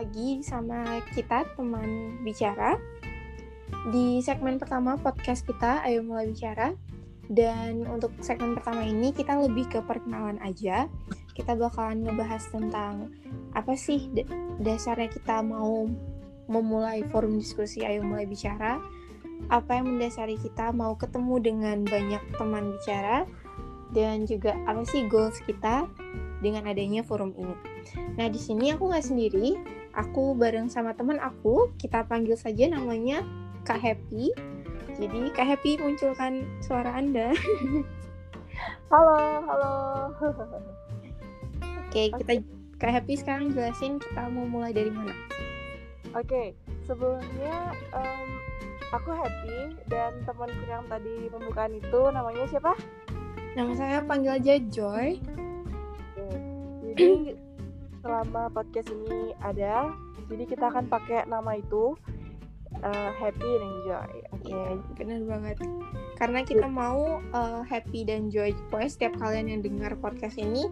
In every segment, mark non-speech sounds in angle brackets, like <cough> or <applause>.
lagi sama kita teman bicara. Di segmen pertama podcast kita Ayo Mulai Bicara. Dan untuk segmen pertama ini kita lebih ke perkenalan aja. Kita bakalan ngebahas tentang apa sih dasarnya kita mau memulai forum diskusi Ayo Mulai Bicara. Apa yang mendasari kita mau ketemu dengan banyak teman bicara. Dan juga apa sih goals kita dengan adanya forum ini. Nah di sini aku nggak sendiri, aku bareng sama teman aku, kita panggil saja namanya Kak Happy. Jadi Kak Happy munculkan suara Anda. halo, halo. Oke, kita Kak Happy sekarang jelasin kita mau mulai dari mana. Oke, sebelumnya um, aku Happy dan temanku yang tadi pembukaan itu namanya siapa? Nama saya panggil aja Joy. Jadi selama podcast ini ada, jadi kita akan pakai nama itu uh, Happy dan Joy. Oke, okay. benar banget. Karena kita yeah. mau uh, Happy dan Joy. Pokoknya setiap kalian yang dengar podcast ini,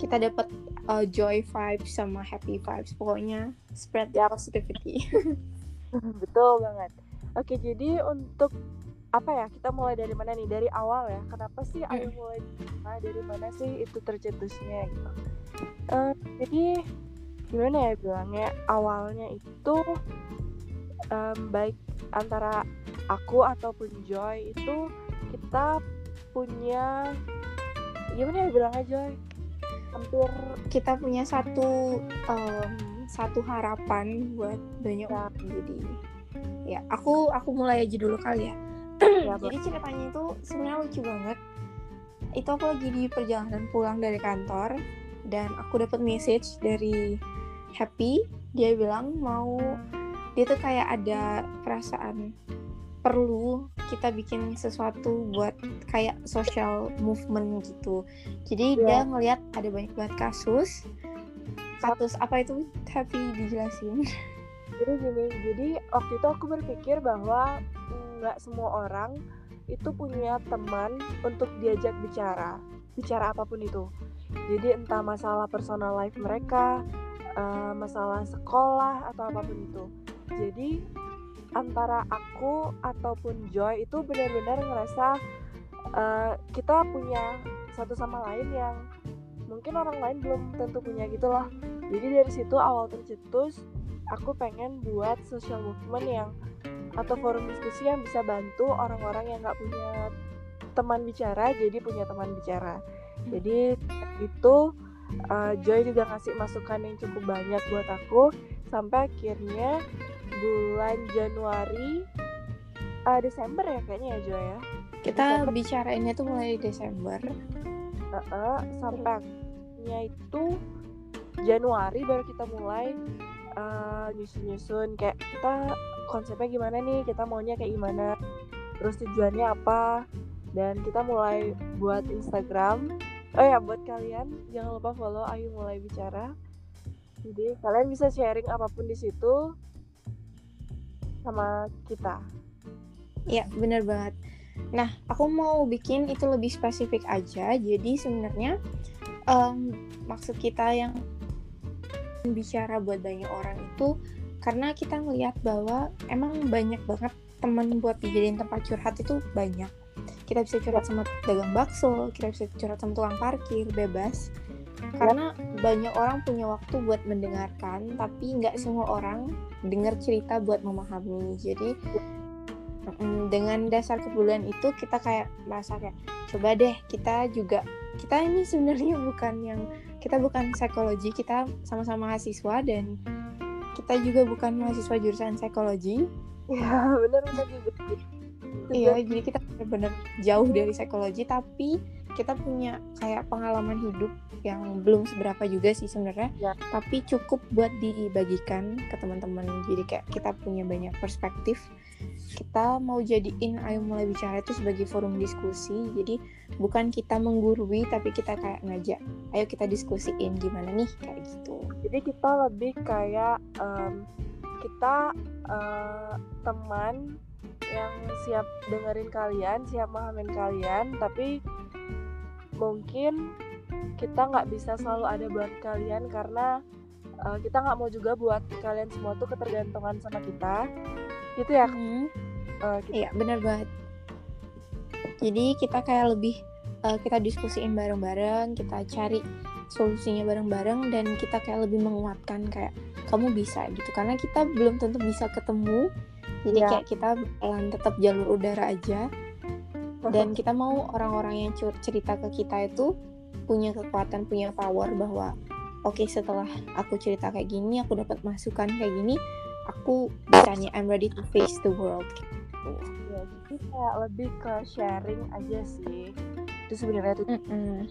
kita dapat uh, Joy vibes sama Happy vibes. Pokoknya spread the positivity. <laughs> <laughs> Betul banget. Oke, jadi untuk apa ya kita mulai dari mana nih dari awal ya kenapa sih ayo hmm. mulai nah, dari mana sih itu tercetusnya gitu uh, jadi gimana ya bilangnya? Awalnya itu um, baik antara aku ataupun Joy itu kita punya gimana ya bilangnya Joy? Hampir kita punya satu um, satu harapan buat banyak orang jadi ya aku aku mulai aja dulu kali ya. Ya, jadi ceritanya itu sebenarnya lucu banget. Itu aku lagi di perjalanan pulang dari kantor dan aku dapat message dari Happy. Dia bilang mau dia tuh kayak ada perasaan perlu kita bikin sesuatu buat kayak social movement gitu. Jadi yeah. dia ngelihat ada banyak banget kasus. Kasus apa itu Happy? Dijelasin. Jadi gini jadi waktu itu aku berpikir bahwa nggak semua orang itu punya teman untuk diajak bicara. Bicara apa pun itu jadi entah masalah personal life mereka uh, masalah sekolah atau apa pun itu. Jadi antara aku ataupun Joy itu benar-benar ngerasa uh, kita punya satu sama lain yang mungkin orang lain belum tentu punya gitu loh. Jadi dari situ awal tercetus aku pengen buat social movement yang atau forum diskusi yang bisa bantu orang-orang yang nggak punya teman bicara jadi punya teman bicara jadi itu uh, Joy juga ngasih masukan yang cukup banyak buat aku sampai akhirnya bulan Januari uh, Desember ya kayaknya ya Joy ya? Kita Desember. bicara ini tuh mulai Desember. Uh -uh, sampai itu Januari baru kita mulai uh, nyusun-nyusun. Kayak kita konsepnya gimana nih? Kita maunya kayak gimana? Terus tujuannya apa? Dan kita mulai buat Instagram oh ya buat kalian jangan lupa follow Ayu mulai bicara. Jadi kalian bisa sharing apa pun di situ sama kita. Ya bener banget. Nah aku mau bikin itu lebih spesifik aja. Jadi sebenarnya um, maksud kita yang bicara buat banyak orang itu karena kita ngelihat bahwa emang banyak banget temen buat dijadiin tempat curhat itu banyak kita bisa curhat sama dagang bakso kita bisa curhat sama tukang parkir bebas. Karena banyak orang punya waktu buat mendengarkan tapi nggak semua orang dengar cerita buat memahami. Jadi dengan dasar kepedulian itu kita kayak merasa kayak coba deh kita juga kita ini sebenarnya bukan yang kita bukan psikologi kita sama-sama mahasiswa dan kita juga bukan mahasiswa jurusan psikologi. Ya benar benar juga iya jadi kita benar-benar jauh dari psikologi tapi kita punya kayak pengalaman hidup yang belum seberapa juga sih sebenarnya. Ya. tapi cukup buat dibagikan ke teman-teman. Jadi kayak kita punya banyak perspektif. Kita mau jadiin ayo mulai bicara itu sebagai forum diskusi. Jadi bukan kita menggurui tapi kita kayak ngajak ayo kita diskusiin gimana nih? Kayak gitu. Jadi kita lebih kayak um, kita uh, teman yang siap dengerin kalian siap memahamin kalian tapi mungkin kita nggak bisa selalu ada buat kalian karena uh, kita nggak mau juga buat kalian semua tuh ketergantungan sama kita gitu ya Mhm. Uh, kita- Iya, benar banget. Jadi kita kayak lebih uh, kita diskusiin bareng-bareng, kita cari solusinya bareng-bareng dan kita kayak lebih menguatkan kayak kamu bisa gitu karena kita belum tentu bisa ketemu. Jadi Iya. kayak kita bakalan tetap jalur udara aja dan <laughs> kita mau orang-orang yang cerita ke kita itu punya kekuatan, punya power bahwa oke setelah aku cerita kayak gini, aku dapat masukan kayak gini, aku bisa nih I'm ready to face the world. Gitu. ya, jadi kayak lebih ke sharing aja sih itu sebenarnya tuh Mm-mm.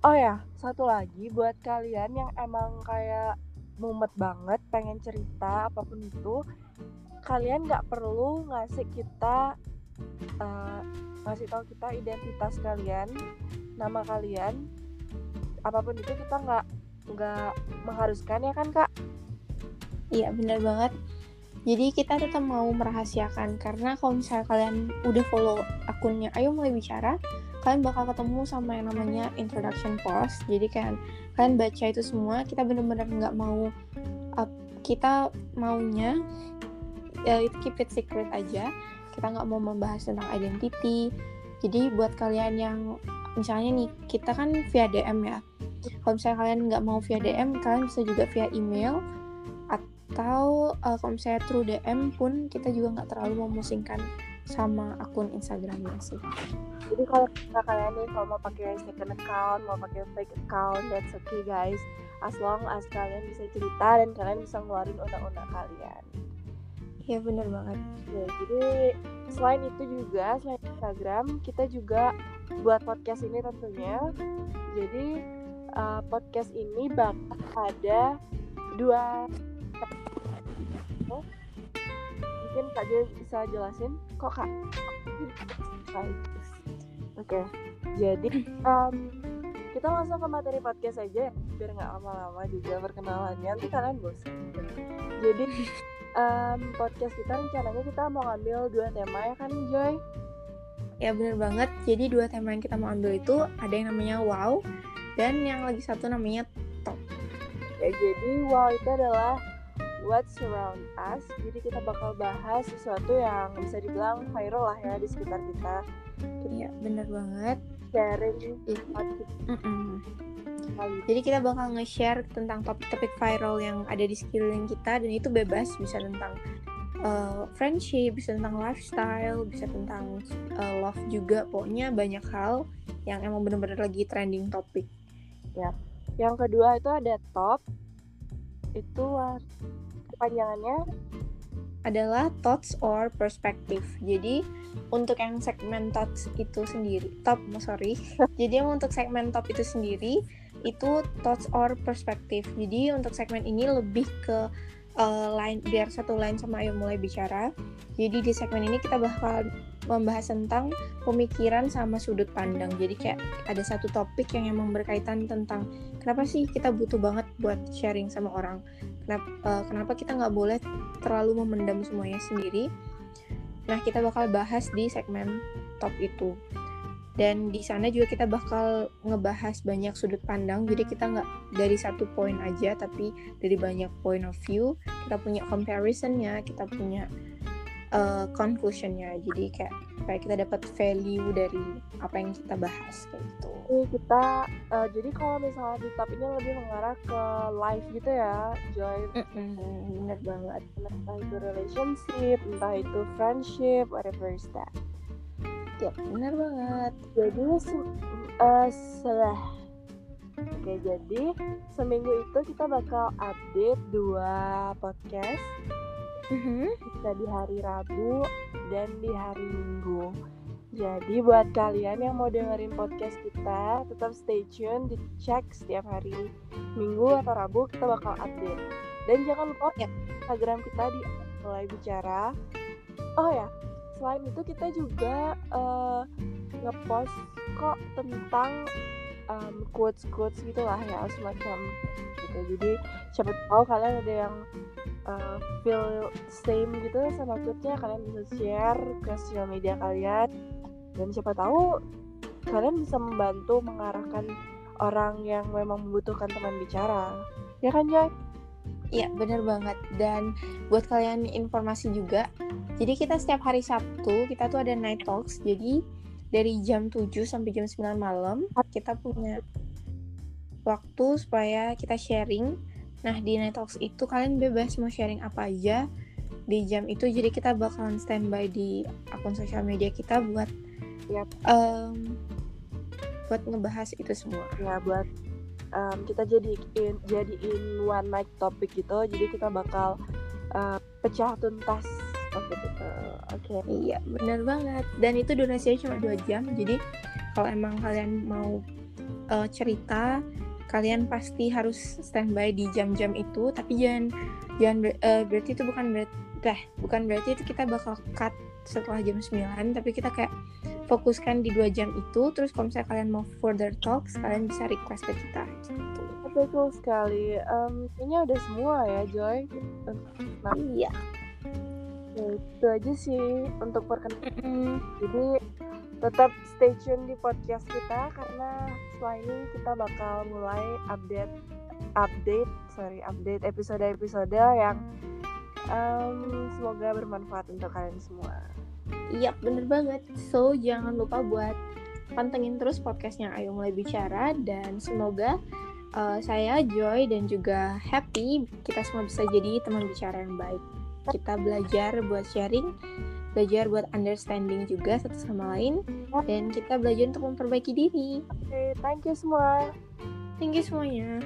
Oh ya, satu lagi buat kalian yang emang kayak mumet banget pengen cerita apa pun itu, kalian nggak perlu ngasih kita eh, ngasih tahu kita identitas kalian, nama kalian, apa pun itu kita nggak nggak mengharuskan ya kan kak? Iya benar banget. Jadi kita tetap mau merahasiakan karena kalau misalnya kalian udah follow akunnya Ayo Mulai Bicara, kalian bakal ketemu sama yang namanya introduction post. Jadi kan kalian baca itu semua, kita benar-benar nggak mau up- kita maunya ya keep it secret aja. Kita nggak mau membahas tentang identity. Jadi buat kalian yang misalnya nih kita kan via DM ya. Kalau misalnya kalian nggak mau via DM, kalian bisa juga via email atau uh, kalau misalnya through DM pun kita juga nggak terlalu memusingkan sama akun Instagramnya sih. Jadi kalau kalian nih kalau mau pakai second account, mau pakai fake account, that's okay guys. As long as kalian bisa cerita dan kalian bisa ngeluarin unek-unek kalian. Iya bener banget. Ya, jadi selain itu juga selain Instagram kita juga buat podcast ini tentunya. Jadi uh, podcast ini bakal ada dua mungkin Kak Jo bisa jelasin kok Kak. Oke, jadi em, kita langsung ke materi podcast aja ya, biar nggak lama-lama juga perkenalannya. Nanti kalian bosan. Jadi em, podcast kita rencananya kita mau ngambil dua tema ya kan Joy? Ya bener banget. Jadi dua tema yang kita mau ambil itu ada yang namanya wow dan yang lagi satu namanya Ya, jadi wow itu adalah what's around us. Jadi kita bakal bahas sesuatu yang bisa dibilang viral lah ya di sekitar kita. Iya bener banget. Sharing topik Mm-mm. Kali. Jadi kita bakal nge-share tentang topik-topik viral yang ada di sekeliling kita dan itu bebas bisa tentang uh, friendship, bisa tentang lifestyle, bisa tentang uh, love juga. Pokoknya banyak hal yang emang bener-bener lagi trending topik. Yang kedua itu ada top. Itu kepanjangannya adalah thoughts or perspective. Jadi untuk yang segmen thoughts itu sendiri, top, sorry. <laughs> Jadi yang untuk segmen top itu sendiri itu thoughts or perspective. Jadi untuk segmen ini lebih ke uh, line biar satu line sama ayo mulai bicara. Jadi di segmen ini kita bakal membahas tentang pemikiran sama sudut pandang. Jadi kayak ada satu topik yang emang berkaitan tentang kenapa sih kita butuh banget buat sharing sama orang. Kenapa, uh, kenapa kita nggak boleh terlalu memendam semuanya sendiri. Nah, kita bakal bahas di segmen top itu. Dan di sana juga kita bakal ngebahas banyak sudut pandang. Jadi kita nggak dari satu poin aja, tapi dari banyak point of view. Kita punya comparisonnya, kita punya uh, conclusionnya. Jadi kayak supaya kita dapat value dari apa yang kita bahas kayak gitu. Ini kita uh, jadi kalau misalnya di top ini lebih mengarah ke life gitu ya, Joy. Bener banget. Entah itu relationship, entah itu friendship, whatever is that. Ya, bener banget. Jadi eh, setelah Oke, jadi seminggu itu kita bakal update dua podcast Mhm. bisa di hari Rabu dan di hari Minggu. Jadi buat kalian yang mau dengerin podcast kita, tetap stay tune, dicek setiap hari Minggu atau Rabu kita bakal update. Dan jangan lupa ya Instagram kita di mulai bicara. Oh ya, selain itu kita juga eh, ngepost kok tentang um, quotes quotes gitulah ya semacam gitu. Jadi siapa tahu kalian ada yang uh, feel same gitu sama quotesnya kalian bisa share ke sosial media kalian dan siapa tahu kalian bisa membantu mengarahkan orang yang memang membutuhkan teman bicara Ya kan, Joy? Iya, bener banget. Dan buat kalian informasi juga, jadi kita setiap hari Sabtu, kita tuh ada night talks. Jadi dari jam 7 sampai jam 9 malam, kita punya waktu supaya kita sharing. Nah, di night talks itu kalian bebas mau sharing apa aja di jam itu. Jadi kita bakalan standby di akun sosial media kita buat Yap. um, buat ngebahas itu semua. Ya, buat um, kita jadiin jadiin one night topic gitu. Jadi kita bakal uh, pecah tuntas topik itu. Oke. Iya, bener banget. Dan itu durasinya cuma dua jam. Jadi kalau emang kalian mau uh, cerita, kalian pasti harus standby di jam-jam itu. Tapi jangan jangan ber- uh, berarti itu bukan berarti eh, bukan berarti itu kita bakal cut setelah jam 9 tapi kita kayak fokuskan di dua jam itu terus kalau misalnya kalian mau further talks kalian bisa request ke kita gitu. Betul sekali. Um, kayaknya udah semua ya, Joy. Nah, Iya. Ya itu aja sih untuk perkenalan. Jadi tetap stay tune di podcast kita karena setelah ini kita bakal mulai update update sorry update episode-episode yang em, semoga bermanfaat untuk kalian semua. Iya, bener banget. So, jangan lupa buat pantengin terus podcastnya Ayo Mulai Bicara dan semoga uh, saya Joy dan juga Happy kita semua bisa jadi teman bicara yang baik. Kita belajar buat sharing, belajar buat understanding juga satu sama lain, dan kita belajar untuk memperbaiki diri. Oke, thank you semua. Thank you semuanya.